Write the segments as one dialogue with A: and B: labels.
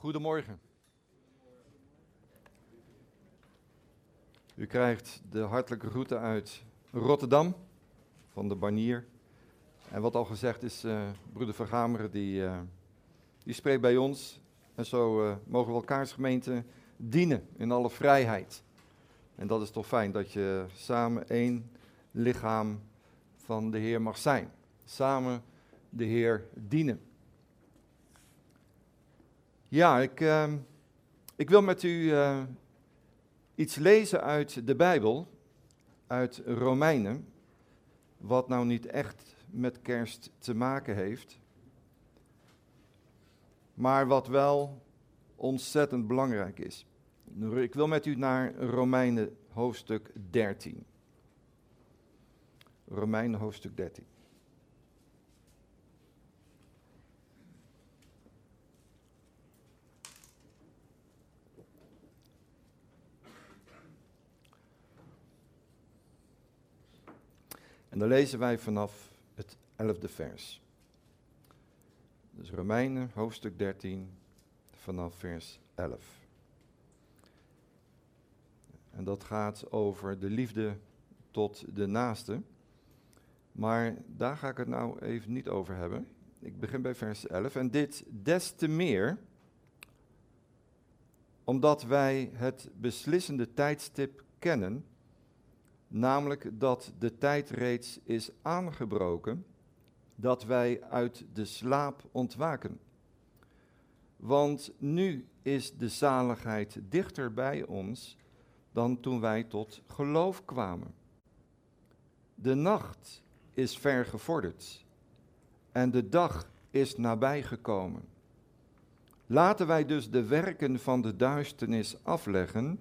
A: Goedemorgen. U krijgt de hartelijke groeten uit Rotterdam van de Barnier. En wat al gezegd is, uh, broeder Vergameren, die, uh, die spreekt bij ons. En zo uh, mogen we elkaars gemeente dienen in alle vrijheid. En dat is toch fijn dat je samen één lichaam van de Heer mag zijn. Samen de Heer dienen. Ja, ik, uh, ik wil met u uh, iets lezen uit de Bijbel, uit Romeinen, wat nou niet echt met kerst te maken heeft, maar wat wel ontzettend belangrijk is. Ik wil met u naar Romeinen hoofdstuk 13. Romeinen hoofdstuk 13. En dan lezen wij vanaf het elfde vers. Dus Romeinen, hoofdstuk 13, vanaf vers 11. En dat gaat over de liefde tot de naaste. Maar daar ga ik het nou even niet over hebben. Ik begin bij vers 11. En dit des te meer omdat wij het beslissende tijdstip kennen namelijk dat de tijd reeds is aangebroken, dat wij uit de slaap ontwaken. Want nu is de zaligheid dichter bij ons dan toen wij tot geloof kwamen. De nacht is ver gevorderd en de dag is nabijgekomen. Laten wij dus de werken van de duisternis afleggen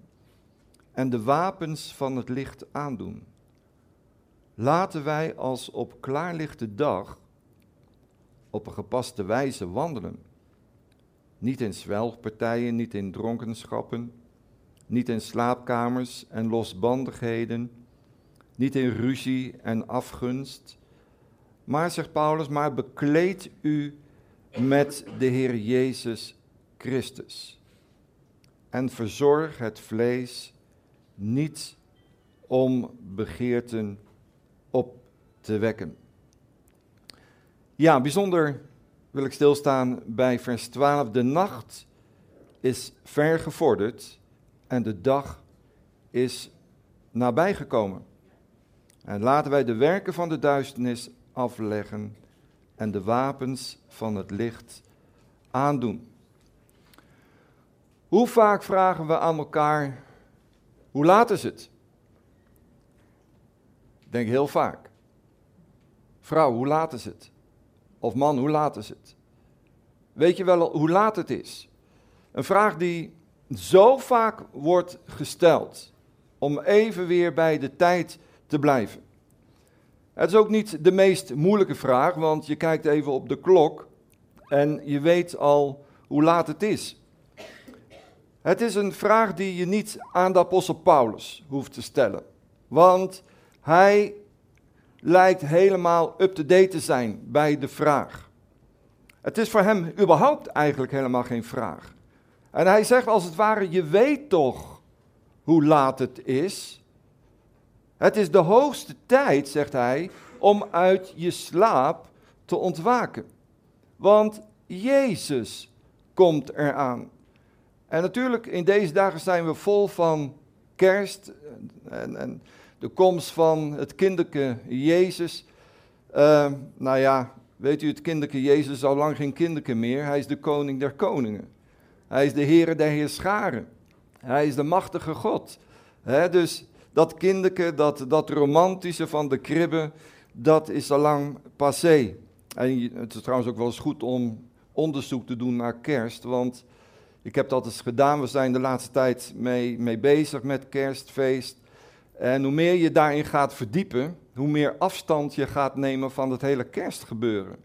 A: en de wapens van het licht aandoen. Laten wij als op klaarlichte dag op een gepaste wijze wandelen. Niet in zwelgpartijen, niet in dronkenschappen, niet in slaapkamers en losbandigheden, niet in ruzie en afgunst. Maar, zegt Paulus, maar bekleed u met de Heer Jezus Christus. En verzorg het vlees niet om begeerten op te wekken. Ja, bijzonder wil ik stilstaan bij vers 12. De nacht is ver gevorderd en de dag is nabijgekomen. En laten wij de werken van de duisternis afleggen en de wapens van het licht aandoen. Hoe vaak vragen we aan elkaar hoe laat is het? Ik denk heel vaak. Vrouw, hoe laat is het? Of man, hoe laat is het? Weet je wel hoe laat het is? Een vraag die zo vaak wordt gesteld om even weer bij de tijd te blijven. Het is ook niet de meest moeilijke vraag, want je kijkt even op de klok en je weet al hoe laat het is. Het is een vraag die je niet aan de apostel Paulus hoeft te stellen. Want hij lijkt helemaal up-to-date te zijn bij de vraag. Het is voor hem überhaupt eigenlijk helemaal geen vraag. En hij zegt als het ware, je weet toch hoe laat het is. Het is de hoogste tijd, zegt hij, om uit je slaap te ontwaken. Want Jezus komt eraan. En natuurlijk, in deze dagen zijn we vol van kerst en, en de komst van het kinderke Jezus. Uh, nou ja, weet u, het kinderke Jezus is al lang geen kinderke meer. Hij is de koning der koningen. Hij is de Heer der heerscharen. Hij is de machtige God. dus dat kinderke, dat, dat romantische van de kribben, dat is al lang passé. En het is trouwens ook wel eens goed om onderzoek te doen naar kerst, want ik heb dat eens gedaan. We zijn de laatste tijd mee, mee bezig met kerstfeest. En hoe meer je daarin gaat verdiepen, hoe meer afstand je gaat nemen van het hele kerstgebeuren.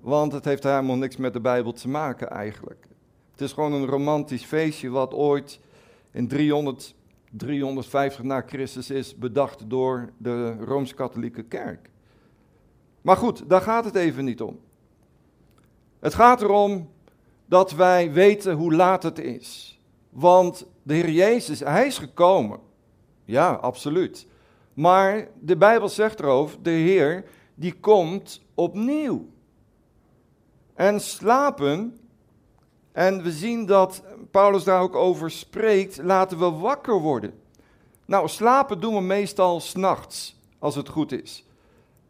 A: Want het heeft helemaal niks met de Bijbel te maken eigenlijk. Het is gewoon een romantisch feestje wat ooit in 300, 350 na Christus is bedacht door de Rooms-Katholieke Kerk. Maar goed, daar gaat het even niet om. Het gaat erom dat wij weten hoe laat het is. Want de Heer Jezus, Hij is gekomen. Ja, absoluut. Maar de Bijbel zegt erover, de Heer, die komt opnieuw. En slapen, en we zien dat Paulus daar ook over spreekt, laten we wakker worden. Nou, slapen doen we meestal s'nachts, als het goed is.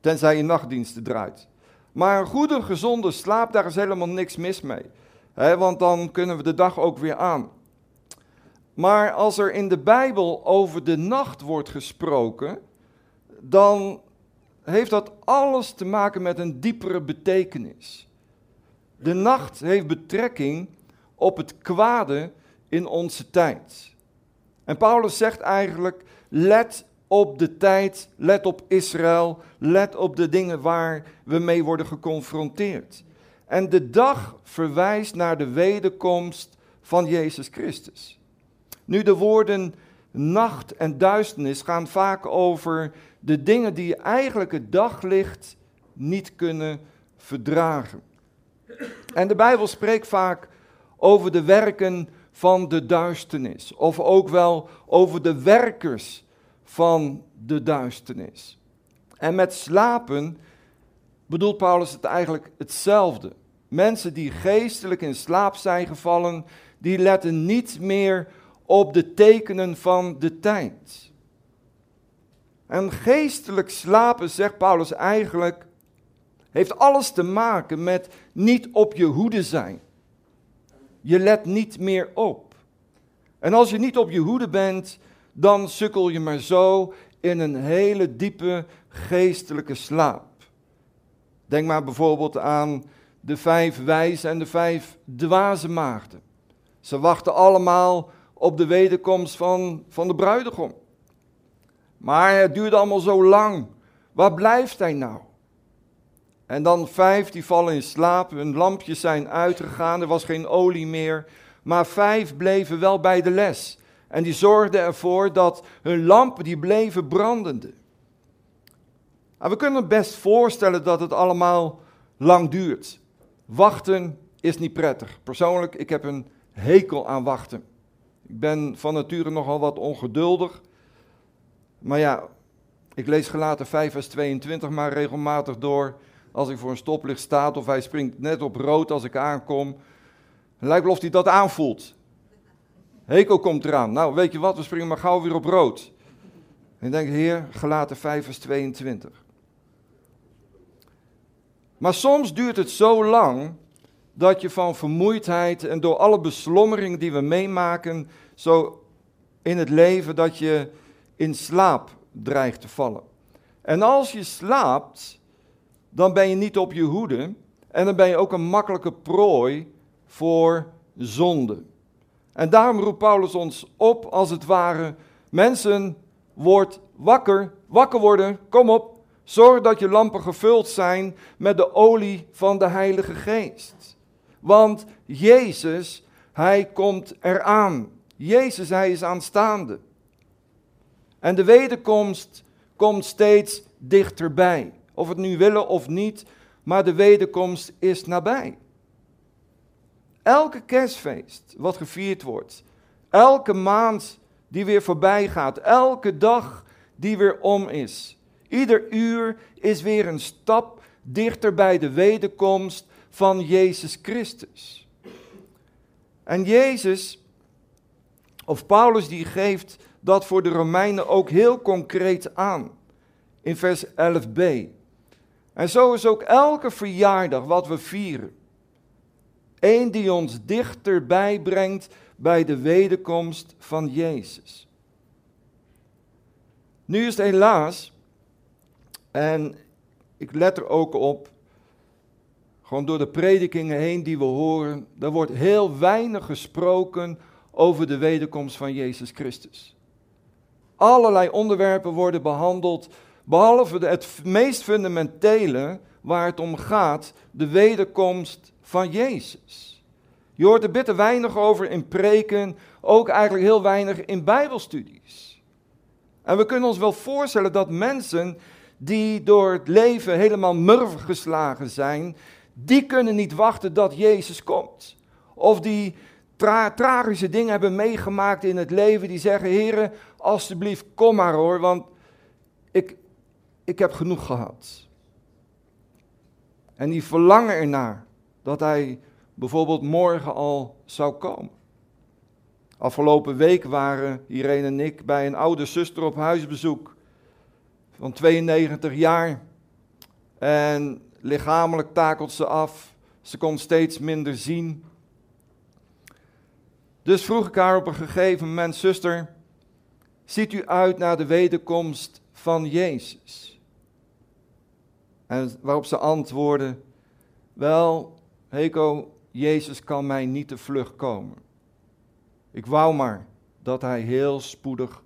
A: Tenzij je nachtdiensten draait. Maar een goede, gezonde slaap, daar is helemaal niks mis mee. Want dan kunnen we de dag ook weer aan. Maar als er in de Bijbel over de nacht wordt gesproken, dan heeft dat alles te maken met een diepere betekenis. De nacht heeft betrekking op het kwade in onze tijd. En Paulus zegt eigenlijk: let op de tijd, let op Israël, let op de dingen waar we mee worden geconfronteerd. En de dag verwijst naar de wederkomst van Jezus Christus. Nu, de woorden nacht en duisternis gaan vaak over de dingen die eigenlijk het daglicht niet kunnen verdragen. En de Bijbel spreekt vaak over de werken van de duisternis, of ook wel over de werkers van de duisternis. En met slapen bedoelt Paulus het eigenlijk hetzelfde. Mensen die geestelijk in slaap zijn gevallen, die letten niet meer op de tekenen van de tijd. En geestelijk slapen, zegt Paulus eigenlijk, heeft alles te maken met niet op je hoede zijn. Je let niet meer op. En als je niet op je hoede bent, dan sukkel je maar zo in een hele diepe geestelijke slaap. Denk maar bijvoorbeeld aan de vijf wijze en de vijf dwaze maagden. Ze wachten allemaal op de wederkomst van, van de bruidegom. Maar het duurde allemaal zo lang. Waar blijft hij nou? En dan vijf die vallen in slaap, hun lampjes zijn uitgegaan, er was geen olie meer. Maar vijf bleven wel bij de les. En die zorgden ervoor dat hun lampen die bleven brandende. En we kunnen best voorstellen dat het allemaal lang duurt. Wachten is niet prettig. Persoonlijk, ik heb een hekel aan wachten. Ik ben van nature nogal wat ongeduldig. Maar ja, ik lees gelaten 5 vers 22 maar regelmatig door. Als ik voor een stoplicht sta of hij springt net op rood als ik aankom. Lijkt wel of hij dat aanvoelt. Hekel komt eraan. Nou, weet je wat, we springen maar gauw weer op rood. En ik denk, heer, gelaten 5 vers 22. Maar soms duurt het zo lang dat je van vermoeidheid en door alle beslommeringen die we meemaken, zo in het leven, dat je in slaap dreigt te vallen. En als je slaapt, dan ben je niet op je hoede en dan ben je ook een makkelijke prooi voor zonde. En daarom roept Paulus ons op, als het ware, mensen, word wakker, wakker worden, kom op. Zorg dat je lampen gevuld zijn met de olie van de Heilige Geest. Want Jezus, Hij komt eraan. Jezus, Hij is aanstaande. En de wederkomst komt steeds dichterbij. Of het nu willen of niet, maar de wederkomst is nabij. Elke kerstfeest wat gevierd wordt, elke maand die weer voorbij gaat, elke dag die weer om is, ieder uur is weer een stap dichter bij de wederkomst van Jezus Christus. En Jezus, of Paulus, die geeft dat voor de Romeinen ook heel concreet aan. In vers 11b. En zo is ook elke verjaardag wat we vieren. Eén die ons dichterbij brengt bij de wederkomst van Jezus. Nu is het helaas, en ik let er ook op, gewoon door de predikingen heen die we horen, er wordt heel weinig gesproken over de wederkomst van Jezus Christus. Allerlei onderwerpen worden behandeld, behalve het meest fundamentele waar het om gaat, de wederkomst van Jezus. Je hoort er bitter weinig over in preken, ook eigenlijk heel weinig in bijbelstudies. En we kunnen ons wel voorstellen dat mensen die door het leven helemaal murf geslagen zijn, die kunnen niet wachten dat Jezus komt. of die tragische dingen hebben meegemaakt in het leven, die zeggen, heren, alstublieft, kom maar hoor, want ik, ik heb genoeg gehad. En die verlangen ernaar dat hij bijvoorbeeld morgen al zou komen. Afgelopen week waren Irene en ik bij een oude zuster op huisbezoek van 92 jaar. En lichamelijk takelt ze af. Ze kon steeds minder zien. Dus vroeg ik haar op een gegeven moment, zuster, ziet u uit naar de wederkomst van Jezus? En waarop ze antwoordde, wel, Heko, Jezus kan mij niet te vlug komen. Ik wou maar dat hij heel spoedig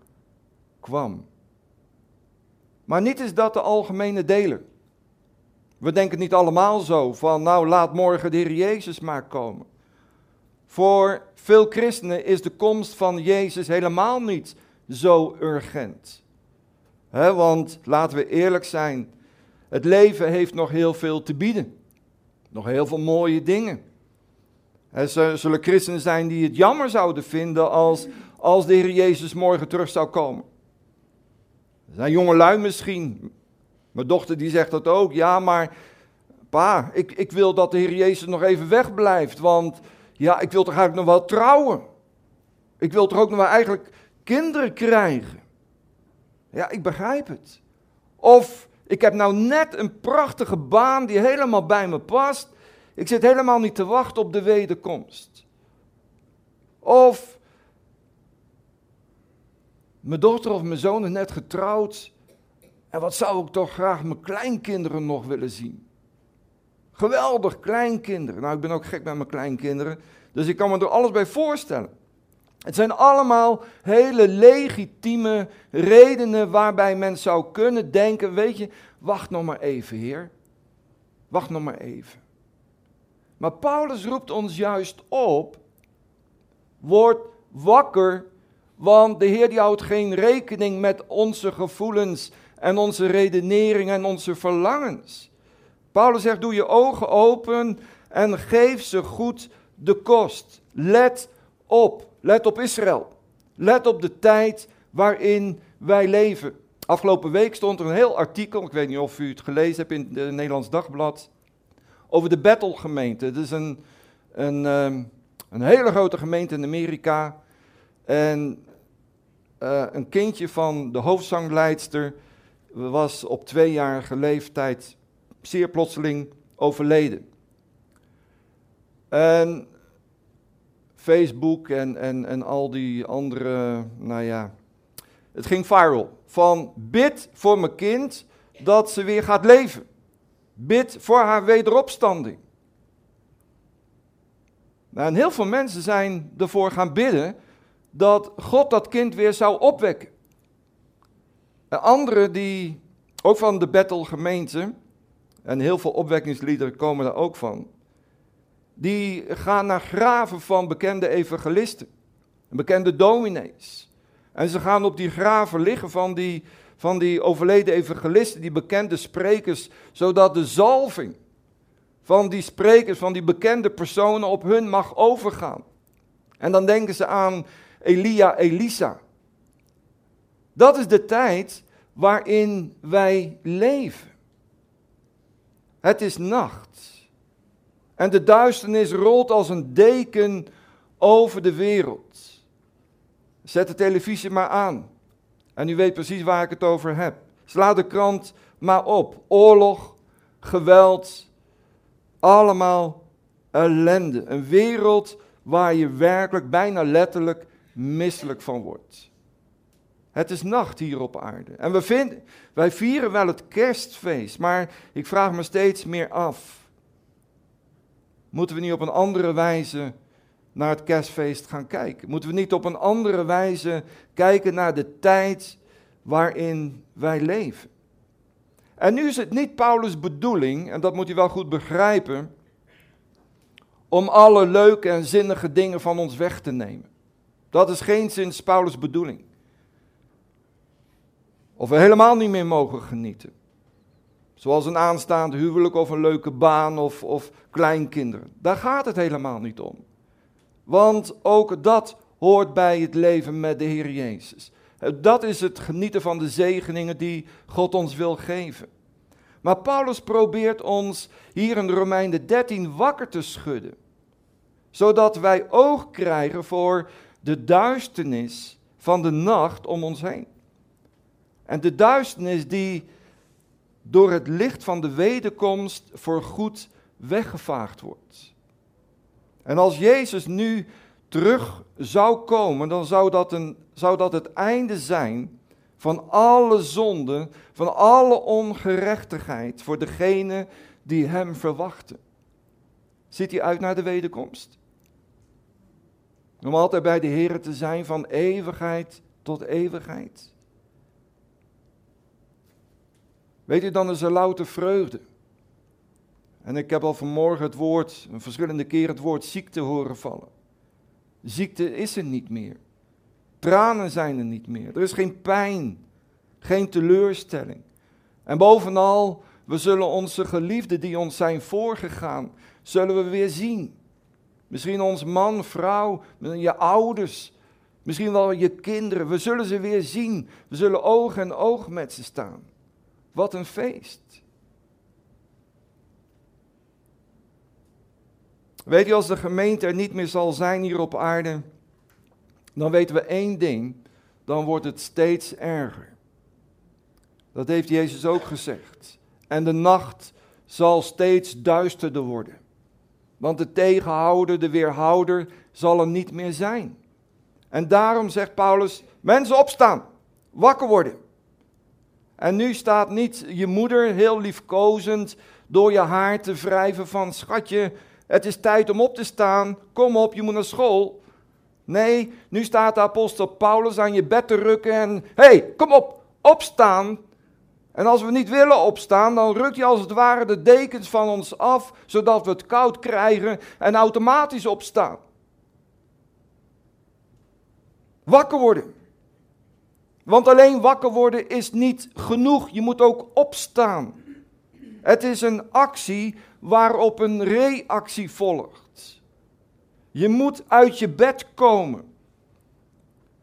A: kwam. Maar niet is dat de algemene deler. We denken niet allemaal zo van, nou laat morgen de Heer Jezus maar komen. Voor veel christenen is de komst van Jezus helemaal niet zo urgent. want laten we eerlijk zijn, het leven heeft nog heel veel te bieden. Nog heel veel mooie dingen. Er zullen christenen zijn die het jammer zouden vinden als, als de Heer Jezus morgen terug zou komen. Er zijn jonge lui misschien. Mijn dochter die zegt dat ook. Ja, maar pa, ik, ik wil dat de Heer Jezus nog even wegblijft. Want ja, ik wil toch eigenlijk nog wel trouwen. Ik wil toch ook nog wel eigenlijk kinderen krijgen. Ja, ik begrijp het. Of ik heb nou net een prachtige baan die helemaal bij me past. Ik zit helemaal niet te wachten op de wederkomst. Of mijn dochter of mijn zoon is net getrouwd. En wat zou ik toch graag mijn kleinkinderen nog willen zien? Geweldig, kleinkinderen. Nou, ik ben ook gek met mijn kleinkinderen. Dus ik kan me er alles bij voorstellen. Het zijn allemaal hele legitieme redenen waarbij men zou kunnen denken: Weet je, wacht nog maar even, Heer. Wacht nog maar even. Maar Paulus roept ons juist op: word wakker, want de Heer die houdt geen rekening met onze gevoelens en onze redeneringen en onze verlangens. Paulus zegt: doe je ogen open en geef ze goed de kost. Let op, let op Israël. Let op de tijd waarin wij leven. Afgelopen week stond er een heel artikel, ik weet niet of u het gelezen hebt in het Nederlands Dagblad, over de Bethel gemeente. Het is een, een, ehm, een hele grote gemeente in Amerika. En uh, een kindje van de hoofdzangleidster was op tweejarige leeftijd zeer plotseling overleden. En Facebook en, en, en al die andere, nou ja, het ging viral. Van bid voor mijn kind dat ze weer gaat leven. Bid voor haar wederopstanding. Nou, en heel veel mensen zijn ervoor gaan bidden dat God dat kind weer zou opwekken. En anderen die, ook van de Bethel gemeente, en heel veel opwekkingsliederen komen er ook van, die gaan naar graven van bekende evangelisten, bekende dominees. En ze gaan op die graven liggen van die, van die overleden evangelisten, die bekende sprekers, zodat de zalving van die sprekers, van die bekende personen op hun mag overgaan. En dan denken ze aan Elia, Elisa. Dat is de tijd waarin wij leven. Het is nacht. En de duisternis rolt als een deken over de wereld. Zet de televisie maar aan. En u weet precies waar ik het over heb. Sla de krant maar op. Oorlog, geweld, allemaal ellende. Een wereld waar je werkelijk bijna letterlijk misselijk van wordt. Het is nacht hier op aarde. En we vinden, wij vieren wel het kerstfeest, maar ik vraag me steeds meer af. Moeten we niet op een andere wijze naar het kerstfeest gaan kijken? Moeten we niet op een andere wijze kijken naar de tijd waarin wij leven? En nu is het niet Paulus' bedoeling, en dat moet u wel goed begrijpen, om alle leuke en zinnige dingen van ons weg te nemen. Dat is geen sinds Paulus' bedoeling. Of we helemaal niet meer mogen genieten. Zoals een aanstaand huwelijk of een leuke baan of, of kleinkinderen. Daar gaat het helemaal niet om. Want ook dat hoort bij het leven met de Heer Jezus. Dat is het genieten van de zegeningen die God ons wil geven. Maar Paulus probeert ons hier in Romeinen 13 wakker te schudden. Zodat wij oog krijgen voor de duisternis van de nacht om ons heen. En de duisternis die door het licht van de wederkomst voor goed weggevaagd wordt. En als Jezus nu terug zou komen, dan zou dat, een, zou dat het einde zijn van alle zonden, van alle ongerechtigheid voor degene die Hem verwachten. Ziet hij uit naar de wederkomst? Om altijd bij de Heer te zijn van eeuwigheid tot eeuwigheid. Weet u, dan is er louter vreugde. En ik heb al vanmorgen het woord, een verschillende keren het woord ziekte horen vallen. Ziekte is er niet meer. Tranen zijn er niet meer. Er is geen pijn, geen teleurstelling. En bovenal, we zullen onze geliefden die ons zijn voorgegaan, zullen we weer zien. Misschien ons man, vrouw, je ouders, misschien wel je kinderen. We zullen ze weer zien. We zullen oog en oog met ze staan. Wat een feest. Weet je, als de gemeente er niet meer zal zijn hier op aarde, dan weten we één ding, dan wordt het steeds erger. Dat heeft Jezus ook gezegd. En de nacht zal steeds duisterder worden. Want de tegenhouder, de weerhouder, zal er niet meer zijn. En daarom zegt Paulus: mensen opstaan, wakker worden. En nu staat niet je moeder heel liefkozend door je haar te wrijven van schatje, het is tijd om op te staan, kom op, je moet naar school. Nee, nu staat de apostel Paulus aan je bed te rukken en hé, hey, kom op, opstaan. En als we niet willen opstaan, dan rukt hij als het ware de dekens van ons af, zodat we het koud krijgen en automatisch opstaan. Wakker worden. Want alleen wakker worden is niet genoeg. Je moet ook opstaan. Het is een actie waarop een reactie volgt. Je moet uit je bed komen.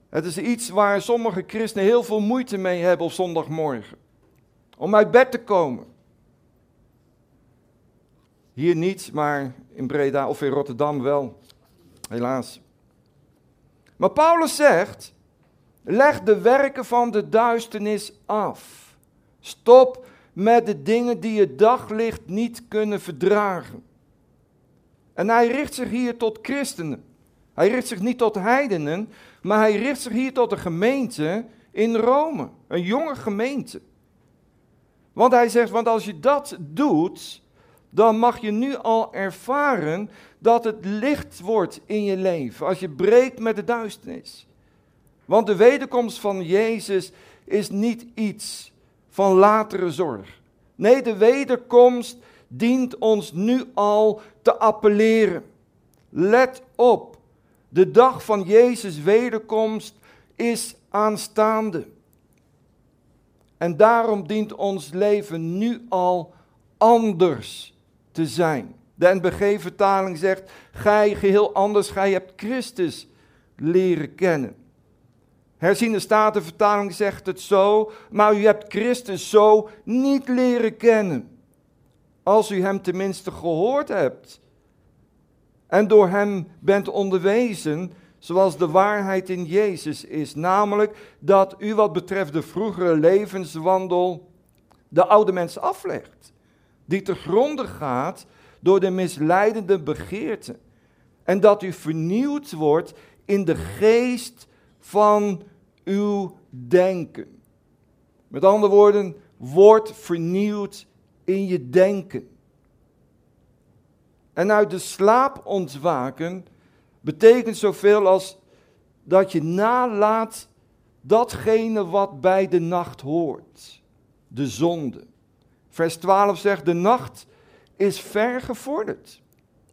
A: Het is iets waar sommige christenen heel veel moeite mee hebben op zondagmorgen. Om uit bed te komen. Hier niet, maar in Breda of in Rotterdam wel. Helaas. Maar Paulus zegt: Leg de werken van de duisternis af. Stop met de dingen die het daglicht niet kunnen verdragen. En hij richt zich hier tot christenen. Hij richt zich niet tot heidenen, maar hij richt zich hier tot een gemeente in Rome. Een jonge gemeente. Want hij zegt, want als je dat doet, dan mag je nu al ervaren dat het licht wordt in je leven. Als je breekt met de duisternis. Want de wederkomst van Jezus is niet iets van latere zorg. Nee, de wederkomst dient ons nu al te appelleren. Let op, de dag van Jezus' wederkomst is aanstaande. En daarom dient ons leven nu al anders te zijn. De NBG-vertaling zegt, gij geheel anders, gij hebt Christus leren kennen. Herziende Statenvertaling zegt het zo, maar u hebt Christus zo niet leren kennen. Als u hem tenminste gehoord hebt en door hem bent onderwezen, zoals de waarheid in Jezus is, namelijk dat u wat betreft de vroegere levenswandel de oude mens aflegt, die te gronde gaat door de misleidende begeerte, en dat u vernieuwd wordt in de geest van uw denken. Met andere woorden, word vernieuwd in je denken. En uit de slaap ontwaken betekent zoveel als dat je nalaat datgene wat bij de nacht hoort. De zonde. Vers 12 zegt, de nacht is ver gevorderd.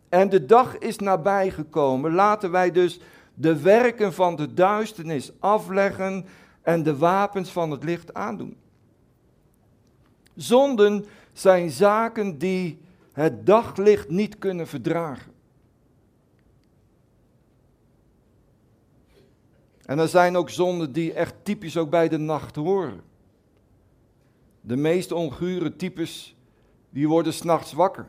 A: En de dag is nabijgekomen. Laten wij dus de werken van de duisternis afleggen en de wapens van het licht aandoen. Zonden zijn zaken die het daglicht niet kunnen verdragen. En er zijn ook zonden die echt typisch ook bij de nacht horen. De meest ongure types, die worden s'nachts wakker.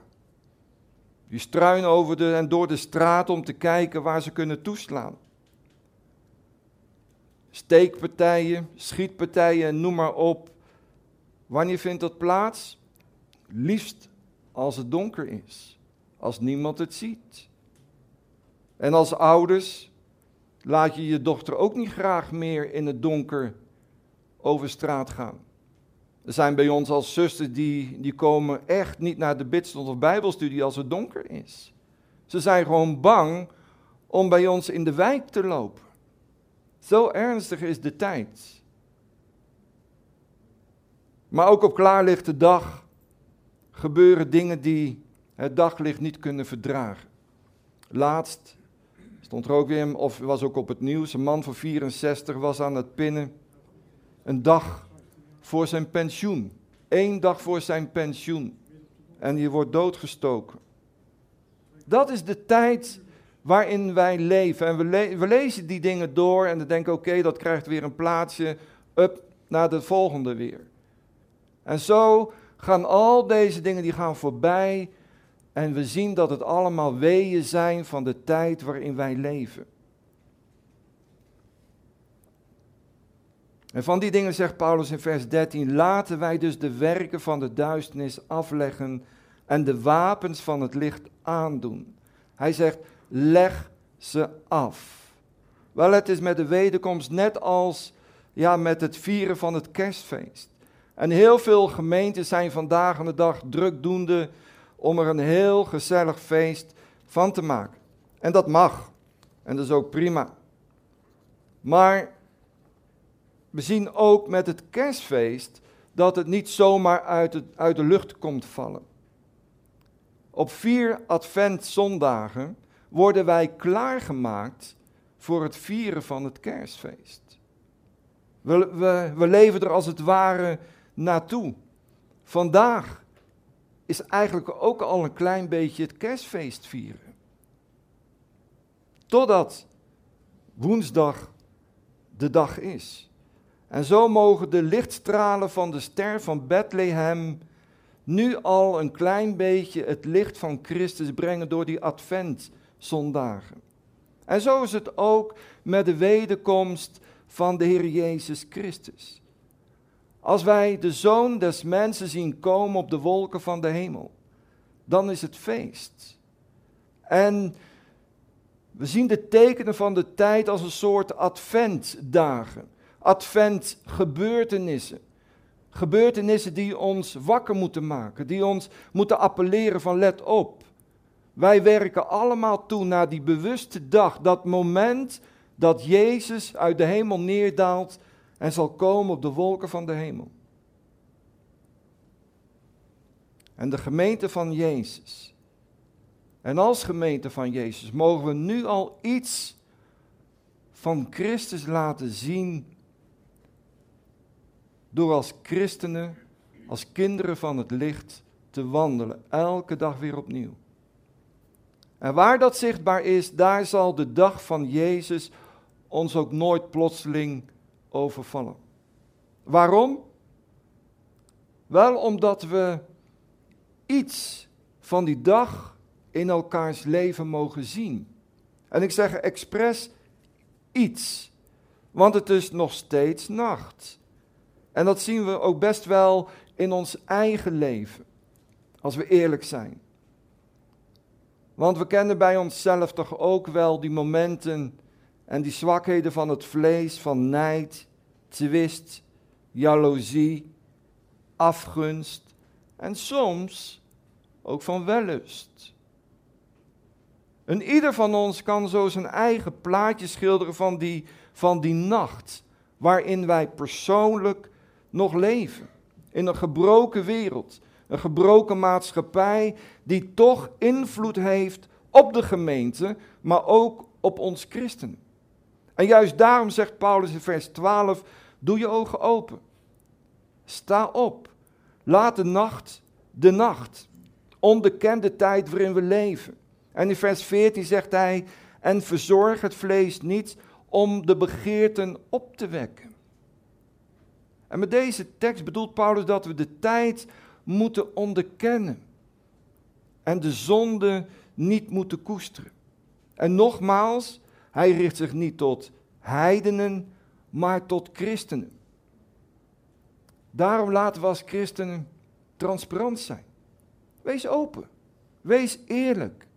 A: Die struinen over de, en door de straat om te kijken waar ze kunnen toeslaan. Steekpartijen, schietpartijen, noem maar op. Wanneer vindt dat plaats? Liefst als het donker is, als niemand het ziet. En als ouders laat je je dochter ook niet graag meer in het donker over straat gaan. Er zijn bij ons als zusters die, die komen echt niet naar de bidstond of bijbelstudie als het donker is. Ze zijn gewoon bang om bij ons in de wijk te lopen. Zo ernstig is de tijd. Maar ook op klaarlichte dag gebeuren dingen die het daglicht niet kunnen verdragen. Laatst stond er ook weer, of was ook op het nieuws, een man van 64 was aan het pinnen. Een dag voor zijn pensioen. Eén dag voor zijn pensioen. En die wordt doodgestoken. Dat is de tijd waarin wij leven. En we, we lezen die dingen door en dan denken: oké, dat krijgt weer een plaatsje. Up naar de volgende weer. En zo gaan al deze dingen die gaan voorbij. En we zien dat het allemaal weeën zijn van de tijd waarin wij leven. En van die dingen zegt Paulus in vers 13: Laten wij dus de werken van de duisternis afleggen en de wapens van het licht aandoen. Hij zegt: Leg ze af. Wel, het is met de wederkomst net als ja, met het vieren van het kerstfeest. En heel veel gemeenten zijn vandaag aan de dag drukdoende om er een heel gezellig feest van te maken. En dat mag. En dat is ook prima. Maar we zien ook met het kerstfeest dat het niet zomaar uit, uit de lucht komt vallen. Op vier adventzondagen worden wij klaargemaakt voor het vieren van het kerstfeest. We, we, we leven er als het ware naartoe. Vandaag is eigenlijk ook al een klein beetje het kerstfeest vieren. Totdat woensdag de dag is. En zo mogen de lichtstralen van de ster van Bethlehem nu al een klein beetje het licht van Christus brengen door die adventzondagen. En zo is het ook met de wederkomst van de Heer Jezus Christus. Als wij de Zoon des Mensen zien komen op de wolken van de hemel, dan is het feest. En we zien de tekenen van de tijd als een soort adventdagen adventgebeurtenissen. Gebeurtenissen die ons wakker moeten maken, die ons moeten appelleren van let op. Wij werken allemaal toe naar die bewuste dag, dat moment dat Jezus uit de hemel neerdaalt en zal komen op de wolken van de hemel. En de gemeente van Jezus. En als gemeente van Jezus mogen we nu al iets van Christus laten zien door als christenen, als kinderen van het licht te wandelen, elke dag weer opnieuw. En waar dat zichtbaar is, daar zal de dag van Jezus ons ook nooit plotseling overvallen. Waarom? Wel omdat we iets van die dag in elkaars leven mogen zien. En ik zeg expres iets, want het is nog steeds nacht. En dat zien we ook best wel in ons eigen leven, als we eerlijk zijn. Want we kennen bij onszelf toch ook wel die momenten en die zwakheden van het vlees, van nijd, twist, jaloezie, afgunst en soms ook van wellust. En ieder van ons kan zo zijn eigen plaatje schilderen van die, van die nacht, waarin wij persoonlijk nog leven. In een gebroken wereld, een gebroken maatschappij die toch invloed heeft op de gemeente, maar ook op ons christenen. En juist daarom zegt Paulus in vers 12: Doe je ogen open. Sta op. Laat de nacht de nacht. Onbekende tijd waarin we leven. En in vers 14 zegt hij: En verzorg het vlees niet om de begeerten op te wekken. En met deze tekst bedoelt Paulus dat we de tijd moeten onderkennen en de zonde niet moeten koesteren. En nogmaals, hij richt zich niet tot heidenen, maar tot christenen. Daarom laten we als christenen transparant zijn. Wees open. Wees eerlijk.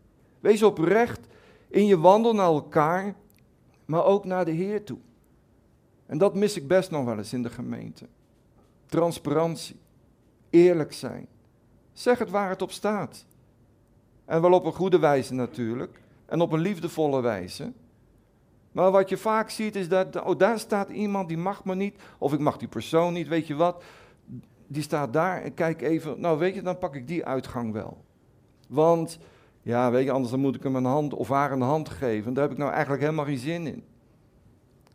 A: Wees oprecht in je wandel naar elkaar, maar ook naar de Heer toe. En dat mis ik best nog wel eens in de gemeente. Transparantie. Eerlijk zijn. Zeg het waar het op staat. En wel op een goede wijze natuurlijk. En op een liefdevolle wijze. Maar wat je vaak ziet is dat, oh daar staat iemand die mag me niet, of ik mag die persoon niet, weet je wat. Die staat daar en kijk even, nou weet je, dan pak ik die uitgang wel. Want, ja weet je, anders dan moet ik hem een hand of haar een hand geven. Daar heb ik nou eigenlijk helemaal geen zin in.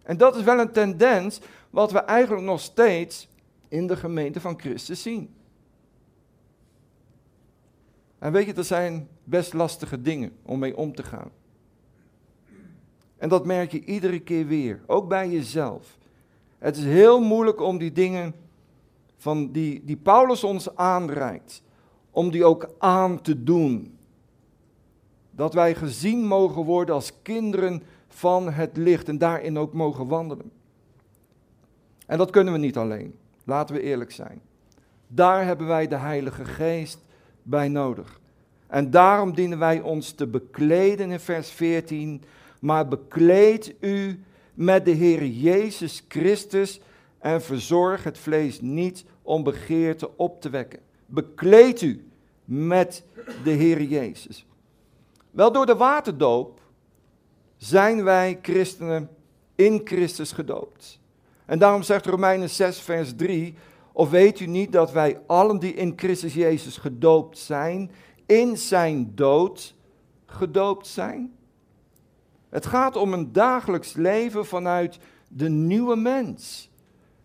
A: En dat is wel een tendens wat we eigenlijk nog steeds in de gemeente van Christus zien. En weet je, dat zijn best lastige dingen om mee om te gaan. En dat merk je iedere keer weer, ook bij jezelf. Het is heel moeilijk om die dingen van die, die Paulus ons aanreikt, om die ook aan te doen. Dat wij gezien mogen worden als kinderen van het licht en daarin ook mogen wandelen. En dat kunnen we niet alleen, laten we eerlijk zijn. Daar hebben wij de Heilige Geest bij nodig. En daarom dienen wij ons te bekleden in vers 14 maar bekleed u met de Heer Jezus Christus en verzorg het vlees niet om begeerte op te wekken. Bekleed u met de Heer Jezus. Wel door de waterdoop zijn wij christenen in Christus gedoopt. En daarom zegt Romeinen 6, vers 3, of weet u niet dat wij allen die in Christus Jezus gedoopt zijn, in zijn dood gedoopt zijn? Het gaat om een dagelijks leven vanuit de nieuwe mens.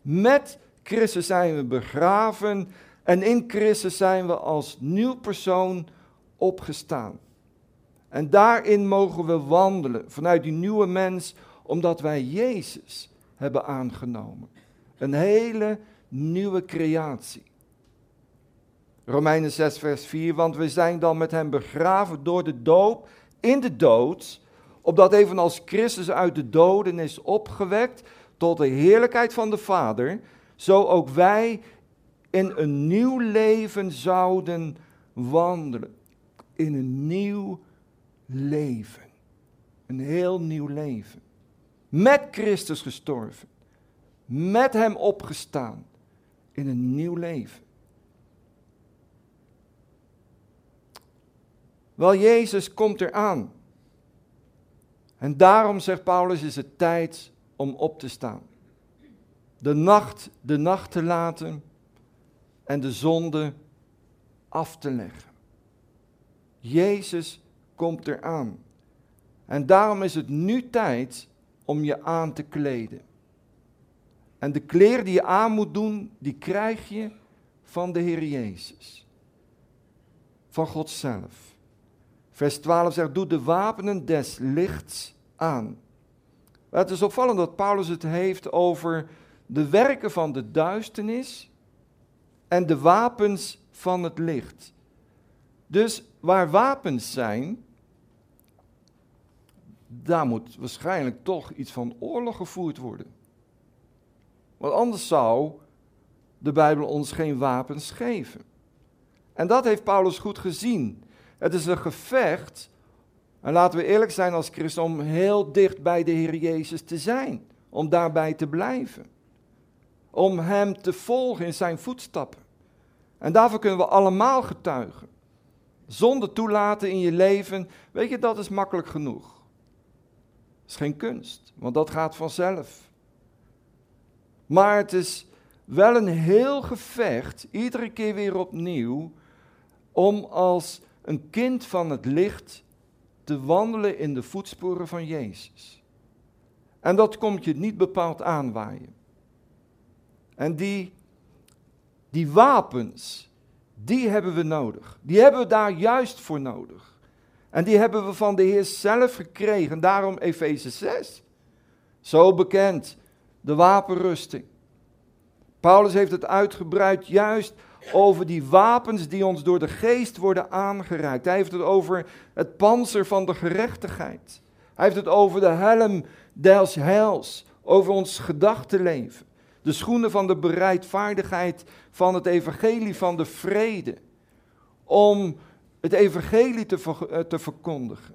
A: Met Christus zijn we begraven en in Christus zijn we als nieuw persoon opgestaan. En daarin mogen we wandelen vanuit die nieuwe mens, omdat wij Jezus hebben aangenomen. Een hele nieuwe creatie. Romeinen 6, vers 4, want we zijn dan met hem begraven door de doop in de dood opdat evenals Christus uit de doden is opgewekt tot de heerlijkheid van de Vader, zo ook wij in een nieuw leven zouden wandelen. In een nieuw leven. Een heel nieuw leven. Met Christus gestorven. Met Hem opgestaan. In een nieuw leven. Wel, Jezus komt eraan. En daarom, zegt Paulus, is het tijd om op te staan. De nacht, de nacht te laten en de zonde af te leggen. Jezus komt eraan. En daarom is het nu tijd om je aan te kleden. En de kleren die je aan moet doen, die krijg je van de Heer Jezus. Van God zelf. Vers 12 zegt, doe de wapenen des lichts aan. Het is opvallend dat Paulus het heeft over de werken van de duisternis en de wapens van het licht. Dus waar wapens zijn, daar moet waarschijnlijk toch iets van oorlog gevoerd worden. Want anders zou de Bijbel ons geen wapens geven. En dat heeft Paulus goed gezien. Het is een gevecht. En laten we eerlijk zijn als christen om heel dicht bij de Heer Jezus te zijn. Om daarbij te blijven. Om Hem te volgen in zijn voetstappen. En daarvoor kunnen we allemaal getuigen. Zonder toelaten in je leven, weet je, dat is makkelijk genoeg. Dat is geen kunst, want dat gaat vanzelf. Maar het is wel een heel gevecht, iedere keer weer opnieuw, om als een kind van het licht te wandelen in de voetsporen van Jezus. En dat komt je niet bepaald aanwaaien. En die, die wapens, die hebben we nodig. Die hebben we daar juist voor nodig. En die hebben we van de Heer zelf gekregen. Daarom Efeze 6. Zo bekend, de wapenrusting. Paulus heeft het uitgebreid juist over die wapens die ons door de geest worden aangereikt. Hij heeft het over het panzer van de gerechtigheid. Hij heeft het over de helm des heils, over ons gedachtenleven. De schoenen van de bereidvaardigheid van het evangelie van de vrede. Om het evangelie te, eh, te verkondigen.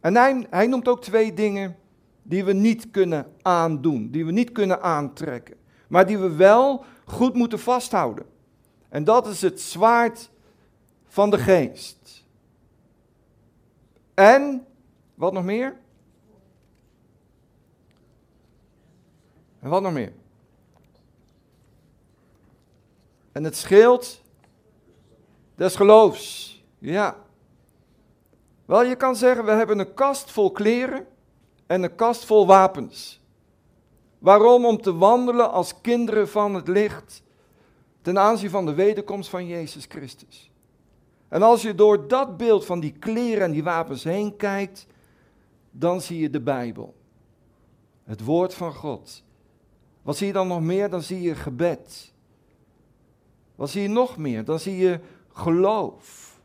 A: En hij, hij noemt ook twee dingen die we niet kunnen aandoen, die we niet kunnen aantrekken, maar die we wel goed moeten vasthouden. En dat is het zwaard van de geest. En, wat nog meer? En wat nog meer? En het schild des geloofs. Ja. Wel, je kan zeggen, we hebben een kast vol kleren en een kast vol wapens. Waarom? Om te wandelen als kinderen van het licht ten aanzien van de wederkomst van Jezus Christus. En als je door dat beeld van die kleren en die wapens heen kijkt, dan zie je de Bijbel. Het woord van God. Wat zie je dan nog meer? Dan zie je gebed. Wat zie je nog meer? Dan zie je geloof.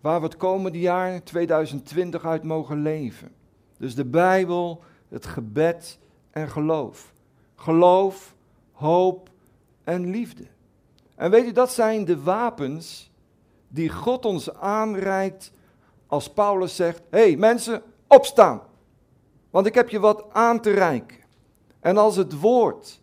A: Waar we het komende jaar 2020 uit mogen leven. Dus de Bijbel, het gebed en geloof. Geloof, hoop en liefde. En weet u, dat zijn de wapens die God ons aanreikt als Paulus zegt: hey, mensen, opstaan, want ik heb je wat aan te reiken. En als het woord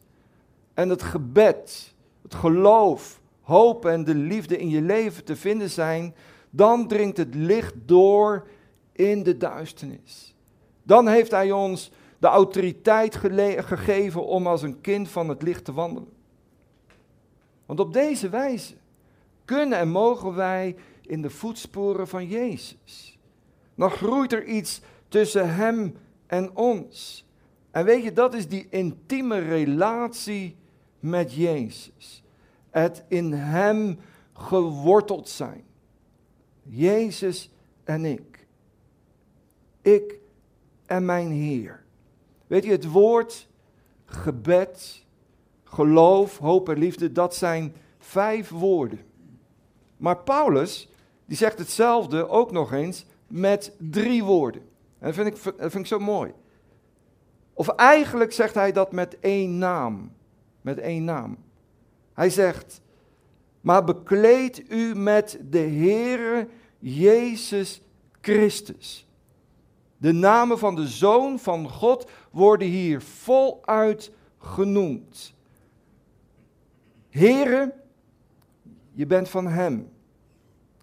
A: en het gebed, het geloof, hoop en de liefde in je leven te vinden zijn, dan dringt het licht door in de duisternis. Dan heeft Hij ons de autoriteit gegeven om als een kind van het licht te wandelen. Want op deze wijze kunnen en mogen wij in de voetsporen van Jezus. Dan groeit er iets tussen Hem en ons. En weet je, dat is die intieme relatie met Jezus. Het in Hem geworteld zijn. Jezus en ik. Ik en mijn Heer. Weet je, het woord gebed, geloof, hoop en liefde, dat zijn vijf woorden. Maar Paulus, die zegt hetzelfde ook nog eens met drie woorden. En dat vind ik, dat vind ik zo mooi. Of eigenlijk zegt hij dat met één naam. Met één naam. Hij zegt, maar bekleed u met de Heere Jezus Christus. De namen van de Zoon van God worden hier voluit genoemd. Heere, je bent van Hem.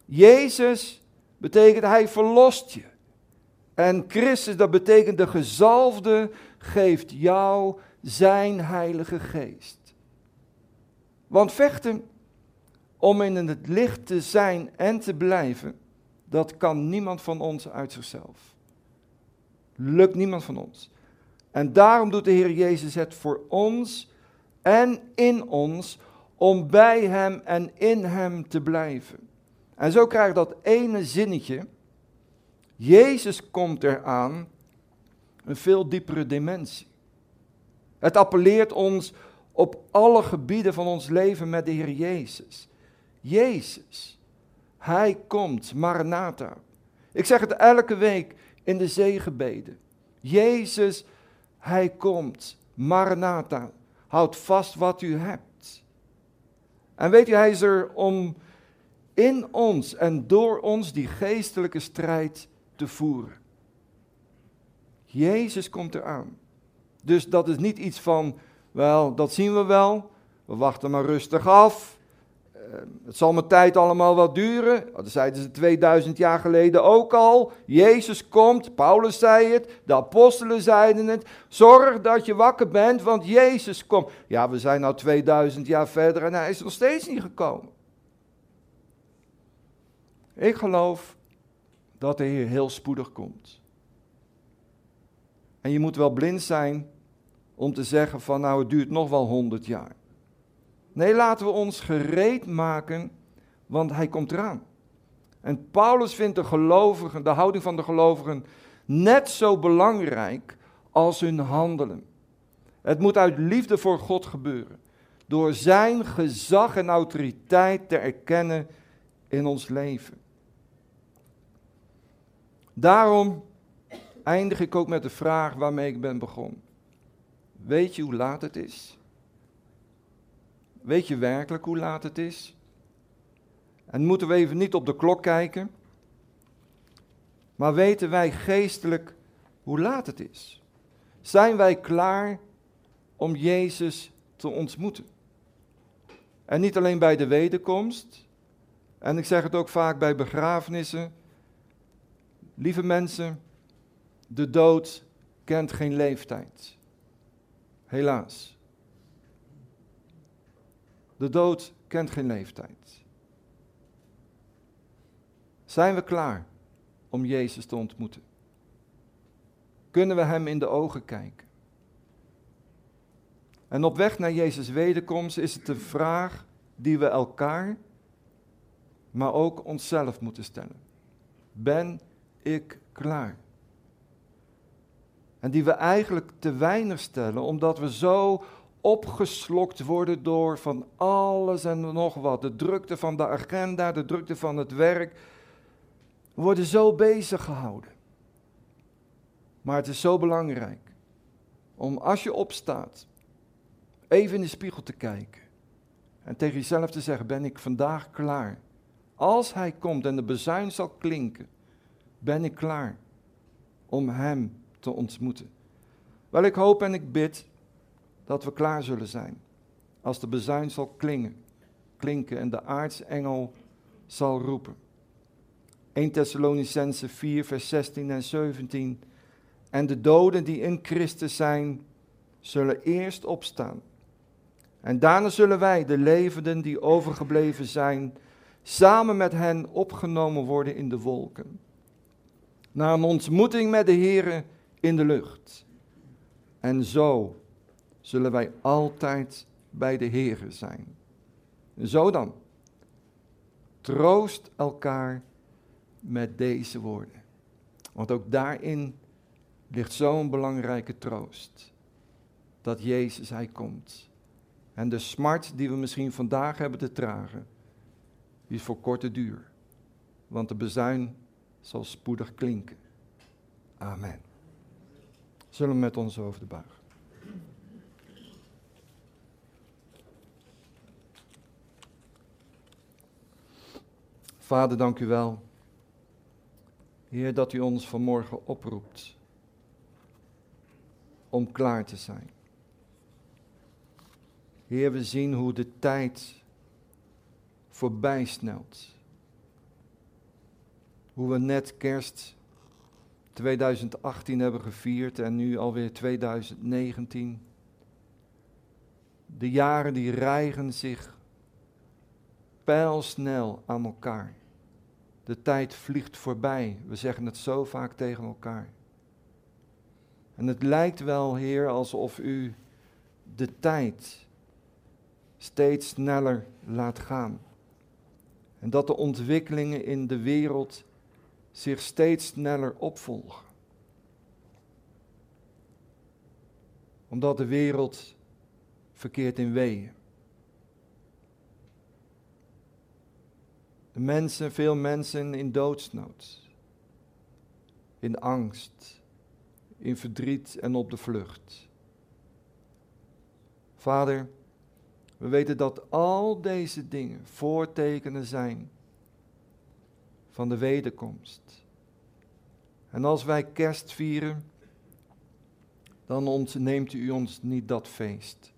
A: Jezus betekent Hij verlost je. En Christus, dat betekent de gezalfde, geeft jou zijn heilige geest. Want vechten om in het licht te zijn en te blijven, dat kan niemand van ons uit zichzelf. Lukt niemand van ons. En daarom doet de Heer Jezus het voor ons en in ons om bij Hem en in Hem te blijven. En zo krijgt dat ene zinnetje, Jezus komt eraan, een veel diepere dimensie. Het appelleert ons op alle gebieden van ons leven met de Heer Jezus. Jezus, Hij komt, Maranatha. Ik zeg het elke week in de zegenbeden. Jezus, Hij komt, Maranatha. Houd vast wat u hebt. En weet u, Hij is er om in ons en door ons die geestelijke strijd te voeren. Jezus komt eraan. Dus dat is niet iets van, wel, dat zien we wel. We wachten maar rustig af. Uh, het zal mijn tijd allemaal wat duren. Oh, dat zeiden ze 2000 jaar geleden ook al. Jezus komt, Paulus zei het, de apostelen zeiden het. Zorg dat je wakker bent, want Jezus komt. Ja, we zijn nu 2000 jaar verder en hij is nog steeds niet gekomen. Ik geloof dat de Heer heel spoedig komt. En je moet wel blind zijn om te zeggen van nou het duurt nog wel honderd jaar. Nee, laten we ons gereed maken, want hij komt eraan. En Paulus vindt de gelovigen, de houding van de gelovigen net zo belangrijk als hun handelen. Het moet uit liefde voor God gebeuren. Door Zijn gezag en autoriteit te erkennen in ons leven. Daarom eindig ik ook met de vraag waarmee ik ben begonnen. Weet je hoe laat het is? Weet je werkelijk hoe laat het is? En moeten we even niet op de klok kijken, maar weten wij geestelijk hoe laat het is? Zijn wij klaar om Jezus te ontmoeten? En niet alleen bij de wederkomst, en ik zeg het ook vaak bij begrafenissen. Lieve mensen, de dood kent geen leeftijd. Helaas. De dood kent geen leeftijd. Zijn we klaar om Jezus te ontmoeten? Kunnen we Hem in de ogen kijken? En op weg naar Jezus' wederkomst is het de vraag die we elkaar, maar ook onszelf moeten stellen. Ben ik klaar? En die we eigenlijk te weinig stellen, omdat we zo opgeslokt worden door van alles en nog wat. De drukte van de agenda, de drukte van het werk. We worden zo bezig gehouden. Maar het is zo belangrijk om als je opstaat, even in de spiegel te kijken. En tegen jezelf te zeggen, ben ik vandaag klaar? Als hij komt en de bezuin zal klinken, ben ik klaar om hem te ontmoeten. Wel, ik hoop en ik bid dat we klaar zullen zijn als de bezuin zal klingen, klinken en de aartsengel zal roepen. 1 Thessalonicense 4, vers 16 en 17. En de doden die in Christus zijn, zullen eerst opstaan. En daarna zullen wij, de levenden die overgebleven zijn, samen met hen opgenomen worden in de wolken. Naar een ontmoeting met de Here in de lucht. En zo zullen wij altijd bij de Here zijn. Zo dan. Troost elkaar met deze woorden. Want ook daarin ligt zo'n belangrijke troost. Dat Jezus, Hij komt. En de smart die we misschien vandaag hebben te dragen, is voor korte duur. Want de bezuin zal spoedig klinken. Amen. Zullen we met ons over de Vader, dank u wel. Heer, dat u ons vanmorgen oproept om klaar te zijn. Heer, we zien hoe de tijd voorbij snelt. Hoe we net kerst 2018 hebben gevierd en nu alweer 2019. De jaren die rijgen zich pijlsnel aan elkaar. De tijd vliegt voorbij. We zeggen het zo vaak tegen elkaar. En het lijkt wel, Heer, alsof u de tijd steeds sneller laat gaan. En dat de ontwikkelingen in de wereld zich steeds sneller opvolgen. Omdat de wereld verkeert in weeën. De mensen, veel mensen in doodsnood, in angst, in verdriet en op de vlucht. Vader, we weten dat al deze dingen voortekenen zijn van de wederkomst. En als wij kerst vieren, dan ontneemt u ons niet dat feest.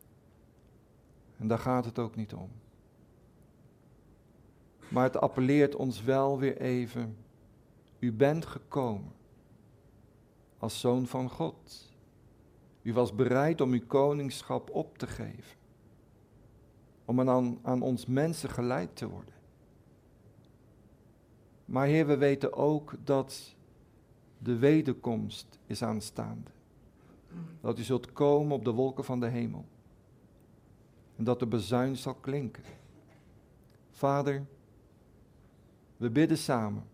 A: En daar gaat het ook niet om. Maar het appelleert ons wel weer even. U bent gekomen als zoon van God. U was bereid om uw koningschap op te geven. Om aan, aan ons mensen gelijk te worden. Maar Heer, we weten ook dat de wederkomst is aanstaande. Dat u zult komen op de wolken van de hemel. En dat de bezuin zal klinken. Vader, we bidden samen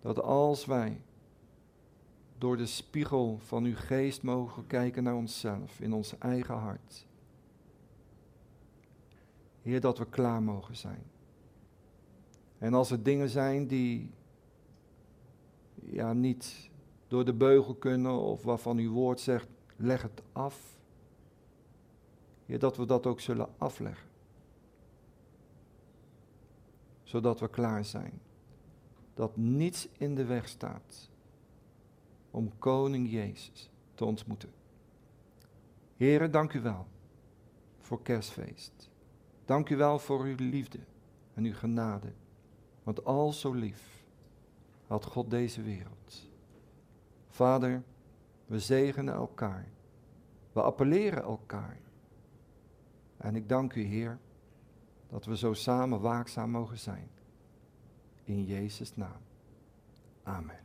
A: dat als wij door de spiegel van uw geest mogen kijken naar onszelf, in ons eigen hart. Heer, dat we klaar mogen zijn. En als er dingen zijn die ja, niet door de beugel kunnen of waarvan uw woord zegt, leg het af. Heer, dat we dat ook zullen afleggen. Zodat we klaar zijn. Dat niets in de weg staat om Koning Jezus te ontmoeten. Heren, dank u wel voor kerstfeest. Dank u wel voor uw liefde en uw genade. Want al zo lief had God deze wereld. Vader, we zegenen elkaar. We appelleren elkaar. En ik dank u, Heer, dat we zo samen waakzaam mogen zijn. In Jezus' naam. Amen.